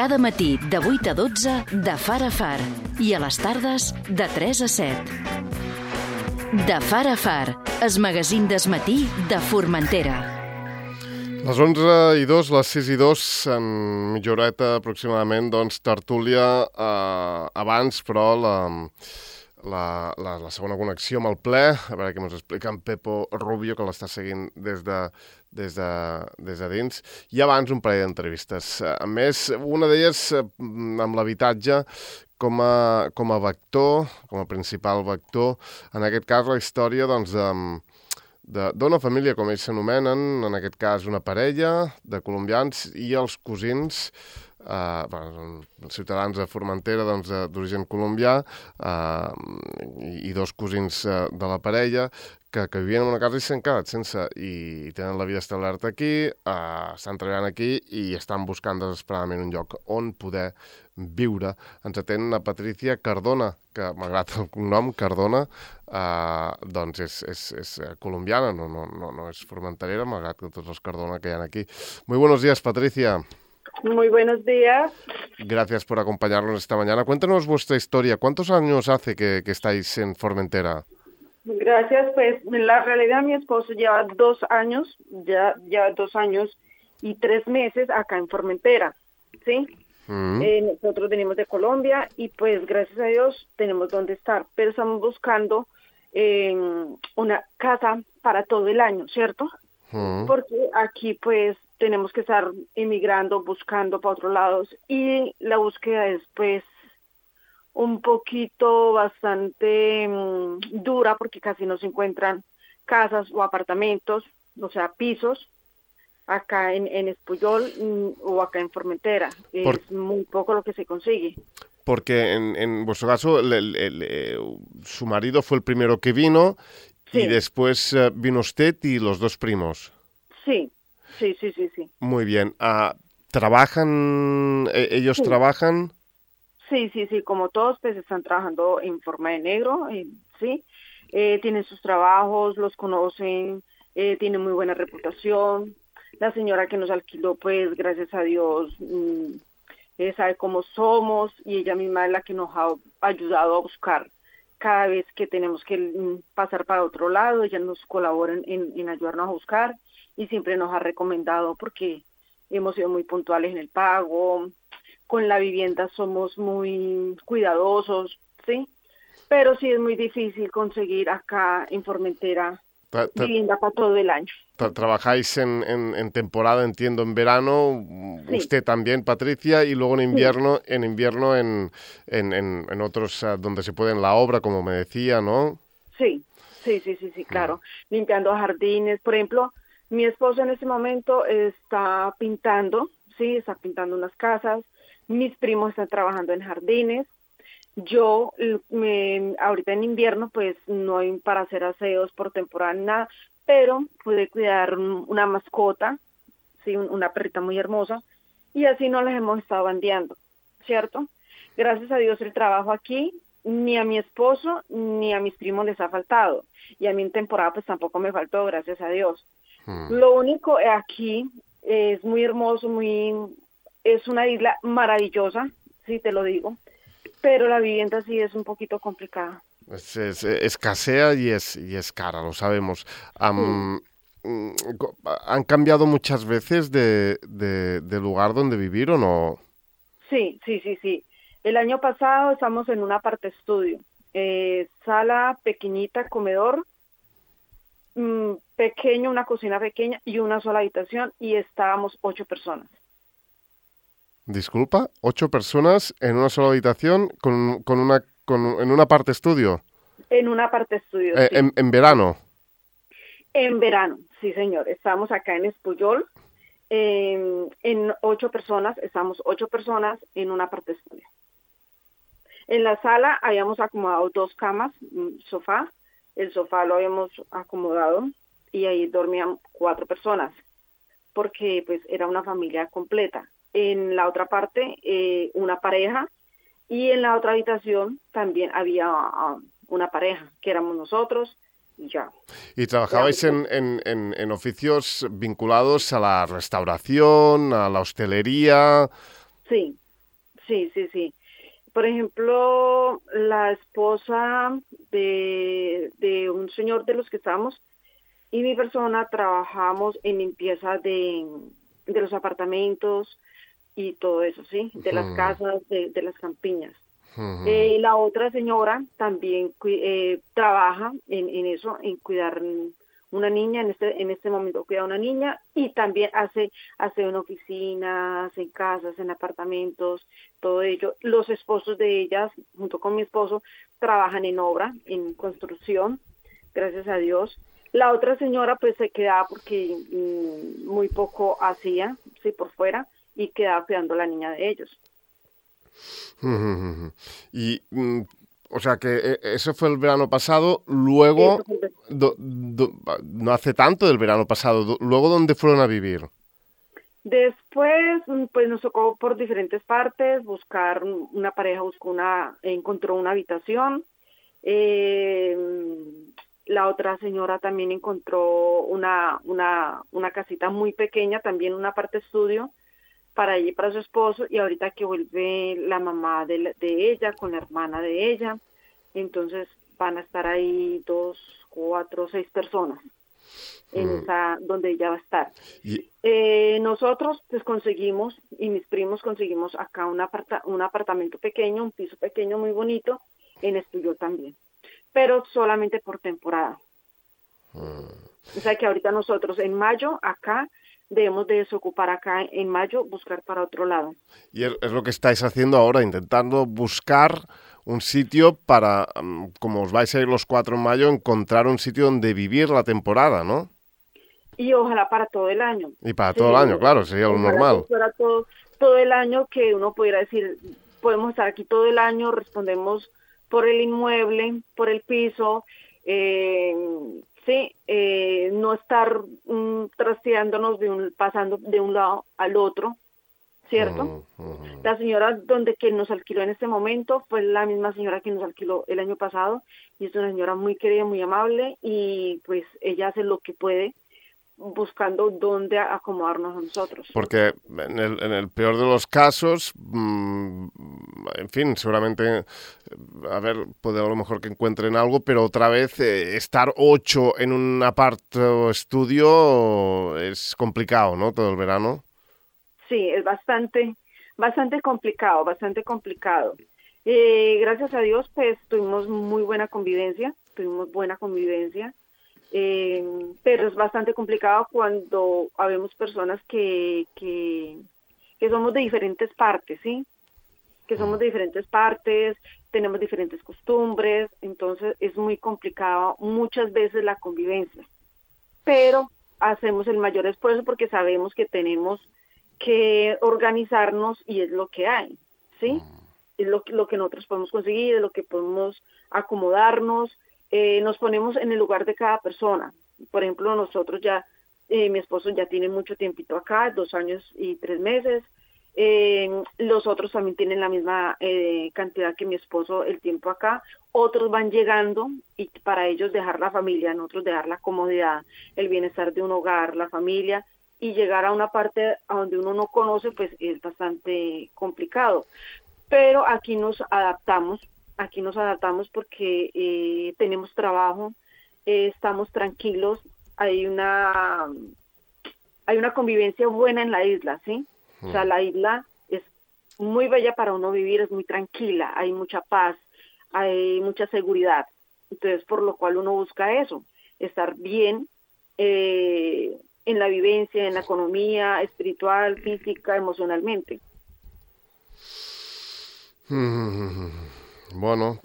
Cada matí de 8 a 12 de Far a Far i a les tardes de 3 a 7. De Far a Far, es magazín d'esmatí de Formentera. Les 11 i 2, les 6 i 2, en mitja horeta aproximadament, doncs tertúlia eh, abans, però la, la, la, la segona connexió amb el ple, a veure què ens explica en Pepo Rubio, que l'està seguint des de, des de, des de dins, i abans un parell d'entrevistes. A més, una d'elles eh, amb l'habitatge com a, com a vector, com a principal vector, en aquest cas la història doncs, de, d'una família, com ells s'anomenen, en aquest cas una parella de colombians i els cosins eh, bueno, ciutadans de Formentera doncs, d'origen colombià eh, i, i dos cosins eh, de la parella que, que vivien en una casa i s'han quedat sense i tenen la vida establerta aquí, eh, estan treballant aquí i estan buscant desesperadament un lloc on poder viure. Ens atén la Patricia Cardona, que malgrat el cognom Cardona, eh, doncs és, és, és colombiana, no, no, no, no és formenterera, malgrat que tots els Cardona que hi ha aquí. Muy buenos días, Patricia. Muy buenos días. Gracias por acompañarnos esta mañana. Cuéntanos vuestra historia. ¿Cuántos años hace que, que estáis en Formentera? Gracias, pues en la realidad mi esposo lleva dos años, ya lleva dos años y tres meses acá en Formentera, ¿sí? Mm. Eh, nosotros venimos de Colombia y pues gracias a Dios tenemos donde estar, pero estamos buscando eh, una casa para todo el año, ¿cierto? Mm. Porque aquí pues tenemos que estar emigrando, buscando para otros lados y la búsqueda es pues un poquito bastante mmm, dura porque casi no se encuentran casas o apartamentos, o sea, pisos acá en, en Espuyol mmm, o acá en Formentera. Por... Es muy poco lo que se consigue. Porque en, en vuestro caso el, el, el, eh, su marido fue el primero que vino sí. y después uh, vino usted y los dos primos. Sí, sí, sí, sí. sí. Muy bien. Uh, ¿Trabajan, eh, ellos sí. trabajan? Sí, sí, sí, como todos, pues están trabajando en forma de negro, eh, sí. Eh, tienen sus trabajos, los conocen, eh, tienen muy buena reputación. La señora que nos alquiló, pues gracias a Dios, mmm, sabe cómo somos y ella misma es la que nos ha ayudado a buscar cada vez que tenemos que mmm, pasar para otro lado. Ella nos colabora en, en, en ayudarnos a buscar y siempre nos ha recomendado porque hemos sido muy puntuales en el pago, con la vivienda somos muy cuidadosos, ¿sí? Pero sí es muy difícil conseguir acá en Formentera vivienda para todo el año. Tra trabajáis en, en, en, temporada, entiendo, en verano, sí. usted también, Patricia, y luego en invierno, sí. en invierno en, en, en, otros uh, donde se puede en la obra, como me decía, ¿no? Sí, sí, sí, sí, sí, claro. Mm. Limpiando jardines, por ejemplo, mi esposo en este momento está pintando, sí, está pintando unas casas, mis primos están trabajando en jardines. Yo, me, ahorita en invierno, pues no hay para hacer aseos por temporada nada, pero pude cuidar una mascota, sí, una perrita muy hermosa, y así no les hemos estado bandeando, ¿cierto? Gracias a Dios el trabajo aquí, ni a mi esposo ni a mis primos les ha faltado, y a mí en temporada pues tampoco me faltó, gracias a Dios. Hmm. Lo único aquí es muy hermoso, muy es una isla maravillosa, sí te lo digo, pero la vivienda sí es un poquito complicada. Es, es, escasea y es, y es cara, lo sabemos. Um, sí. ¿Han cambiado muchas veces de, de, de, lugar donde vivir o no? Sí, sí, sí, sí. El año pasado estamos en una parte estudio, eh, sala pequeñita, comedor, mmm, pequeño, una cocina pequeña y una sola habitación y estábamos ocho personas. Disculpa, ocho personas en una sola habitación con, con una con, en una parte estudio. En una parte estudio. Eh, sí. en, en, verano. En verano, sí señor. Estamos acá en Espuyol. Eh, en ocho personas, estamos ocho personas en una parte estudio. En la sala habíamos acomodado dos camas, un sofá. El sofá lo habíamos acomodado y ahí dormían cuatro personas porque pues era una familia completa en la otra parte eh, una pareja y en la otra habitación también había uh, una pareja, que éramos nosotros y ya. ¿Y trabajabais en, en, en, en, oficios vinculados a la restauración, a la hostelería? Sí, Sí, sí, sí. Por ejemplo, la esposa de, de un señor de los que estamos y mi persona trabajamos en limpieza de, de los apartamentos y todo eso, ¿sí? De las casas, de, de las campiñas. Eh, la otra señora también eh, trabaja en, en, eso, en cuidar una niña, en este, en este momento cuida a una niña y también hace, hace en oficinas, en casas, en apartamentos, todo ello. Los esposos de ellas, junto con mi esposo, trabajan en obra, en construcción, gracias a Dios. La otra señora pues se quedaba porque mm, muy poco hacía, sí, por fuera, y quedaba cuidando a la niña de ellos. Y, mm, o sea que eh, eso fue el verano pasado, luego, no hace tanto del verano pasado, luego ¿dónde fueron a vivir? Después, mm, pues nos tocó por diferentes partes buscar una pareja, buscó una, encontró una habitación. Eh, la otra señora también encontró una, una, una casita muy pequeña, también una parte estudio para ella y para su esposo, y ahorita que vuelve la mamá de, de ella con la hermana de ella, entonces van a estar ahí dos, cuatro, seis personas en mm. esa donde ella va a estar. Eh, nosotros pues conseguimos y mis primos conseguimos acá un, aparta, un apartamento pequeño, un piso pequeño muy bonito en estudio también pero solamente por temporada. Mm. O sea que ahorita nosotros en mayo acá debemos de desocupar acá en mayo, buscar para otro lado. Y es, lo que estáis haciendo ahora, intentando buscar un sitio para, mm, como os vais a ir los cuatro en mayo, encontrar un sitio donde vivir la temporada, ¿no? Y ojalá para todo el año. Y para todo el año, claro, sería lo normal. Para todo, todo el año que uno pudiera decir, podemos estar aquí todo el año, respondemos por el inmueble, por el piso, eh, sí, eh, no estar mm, trasteándonos de un, pasando de un lado al otro, ¿cierto? La señora donde que nos alquiló en este momento fue la misma señora que nos alquiló el año pasado y es una señora muy querida, muy amable y pues ella hace lo que puede buscando dónde acomodarnos nosotros. Porque en el, en el peor de los casos, mm, en fin, seguramente, a ver, puede a lo mejor que encuentren algo, pero otra vez eh, estar ocho en un aparto estudio es complicado, ¿no? Todo el verano. Sí, es bastante, bastante complicado, bastante complicado. Eh, gracias a Dios, pues tuvimos muy buena convivencia, tuvimos buena convivencia eh, pero es bastante complicado cuando habemos personas que, que, que somos de diferentes partes, ¿sí? Que somos de diferentes partes, tenemos diferentes costumbres, entonces es muy complicado muchas veces la convivencia. Pero hacemos el mayor esfuerzo porque sabemos que tenemos que organizarnos y es lo que hay, ¿sí? Es lo, lo que nosotros podemos conseguir, es lo que podemos acomodarnos, eh, nos ponemos en el lugar de cada persona. Por ejemplo, nosotros ya, eh, mi esposo ya tiene mucho tiempito acá, dos años y tres meses. Eh, los otros también tienen la misma cantidad que mi esposo el tiempo acá. Otros van llegando y para ellos dejar la familia, nosotros dejar la comodidad, el bienestar de un hogar, la familia y llegar a una parte a donde uno no conoce, pues es bastante complicado. Pero aquí nos adaptamos aquí nos adaptamos porque eh, tenemos trabajo, eh, estamos tranquilos, hay una hay una convivencia buena en la isla, ¿sí? O sea, la isla es muy bella para uno vivir, es muy tranquila, hay mucha paz, hay mucha seguridad. Entonces, por lo cual uno busca eso, estar bien eh, en la vivencia, en la economía, espiritual, física, emocionalmente. Bueno,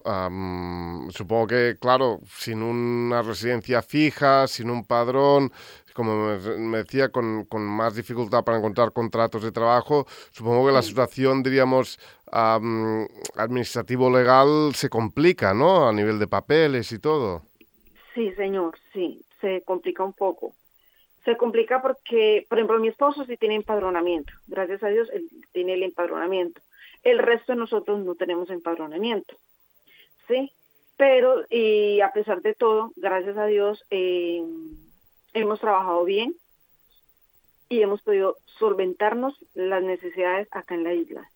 supongo que, claro, sin una residencia fija, sin un padrón, como me decía, con, más dificultad para encontrar contratos de trabajo, supongo que la situación, diríamos, administrativo-legal se complica, ¿no? A nivel de papeles y todo. Sí, señor, sí, se complica un poco. Se complica porque, por ejemplo, mi esposo sí tiene empadronamiento. Gracias a Dios, él tiene el empadronamiento el resto de nosotros no tenemos empadronamiento, ¿sí? Pero y a pesar de todo, gracias a Dios, eh, hemos trabajado bien y hemos podido solventarnos las necesidades acá en la isla.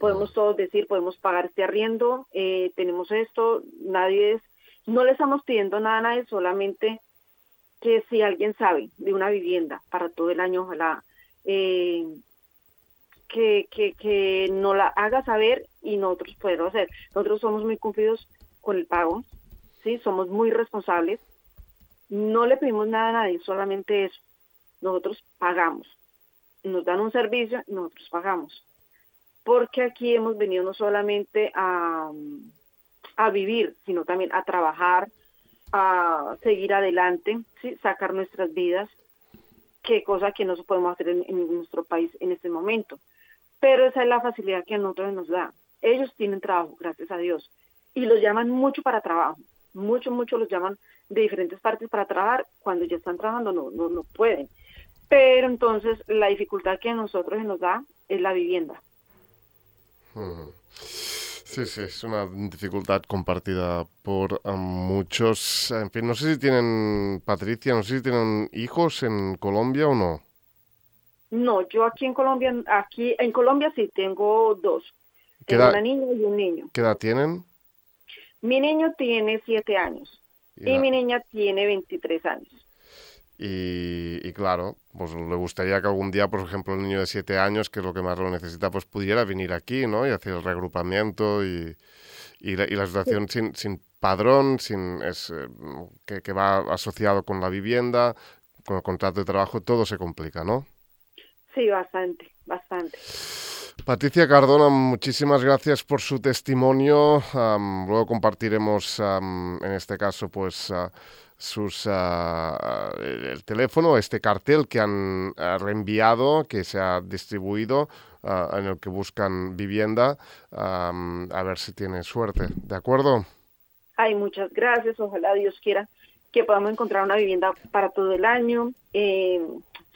Podemos todos decir, podemos pagar este arriendo, eh, tenemos esto, nadie es, no le estamos pidiendo nada a nadie, solamente que si alguien sabe de una vivienda para todo el año, ojalá eh, que, que, que no la haga saber y nosotros podemos hacer. Nosotros somos muy cumplidos con el pago, ¿sí? somos muy responsables, no le pedimos nada a nadie, solamente eso. Nosotros pagamos. Nos dan un servicio, nosotros pagamos. Porque aquí hemos venido no solamente a, a vivir, sino también a trabajar, a seguir adelante, sacar nuestras vidas, qué cosa que no podemos hacer en, en, nuestro país en este momento. Pero esa es la facilidad que a nosotros nos da. Ellos tienen trabajo, gracias a Dios, y los llaman mucho para trabajo, mucho, mucho los llaman de diferentes partes para trabajar, cuando ya están trabajando no, no, no pueden. Pero entonces la dificultad que a nosotros nos da es la vivienda. Sí, sí, es una dificultad compartida por um, muchos. En fin, no sé si tienen, Patricia, no sé si tienen hijos en Colombia o no. No, yo aquí en Colombia, aquí en Colombia sí tengo dos. Tengo una niña y un niño. ¿Qué edad tienen? Mi niño tiene siete años y mi niña tiene 23 años. Y, y, claro, pues le gustaría que algún día, por ejemplo, el niño de siete años, que es lo que más lo necesita, pues pudiera venir aquí, ¿no? Y hacer el reagrupamiento y, y, la, la situación sí. sin, sin padrón, sin es, eh, que, que va asociado con la vivienda, con el contrato de trabajo, todo se complica, ¿no? Sí, bastante, bastante. Patricia Cardona, muchísimas gracias por su testimonio. Um, luego compartiremos, um, en este caso, pues uh, sus uh, el teléfono, este cartel que han uh, reenviado, que se ha distribuido, en el que buscan vivienda, um, a ver si tiene suerte. ¿De acuerdo? Ay, muchas gracias. Ojalá Dios quiera que podamos encontrar una vivienda para todo el año. Eh,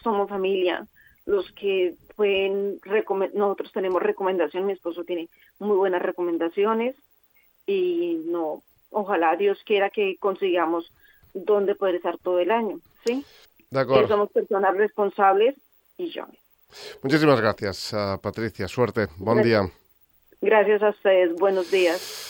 somos familia. Los que pueden, nosotros tenemos recomendaciones, mi esposo tiene muy buenas recomendaciones y no, ojalá Dios quiera que consigamos donde poder estar todo el año, ¿sí? De acuerdo. Que somos personas responsables y yo. Muchísimas gracias, uh, Patricia. Suerte. Buen gracias. día. Gracias a ustedes. Buenos días.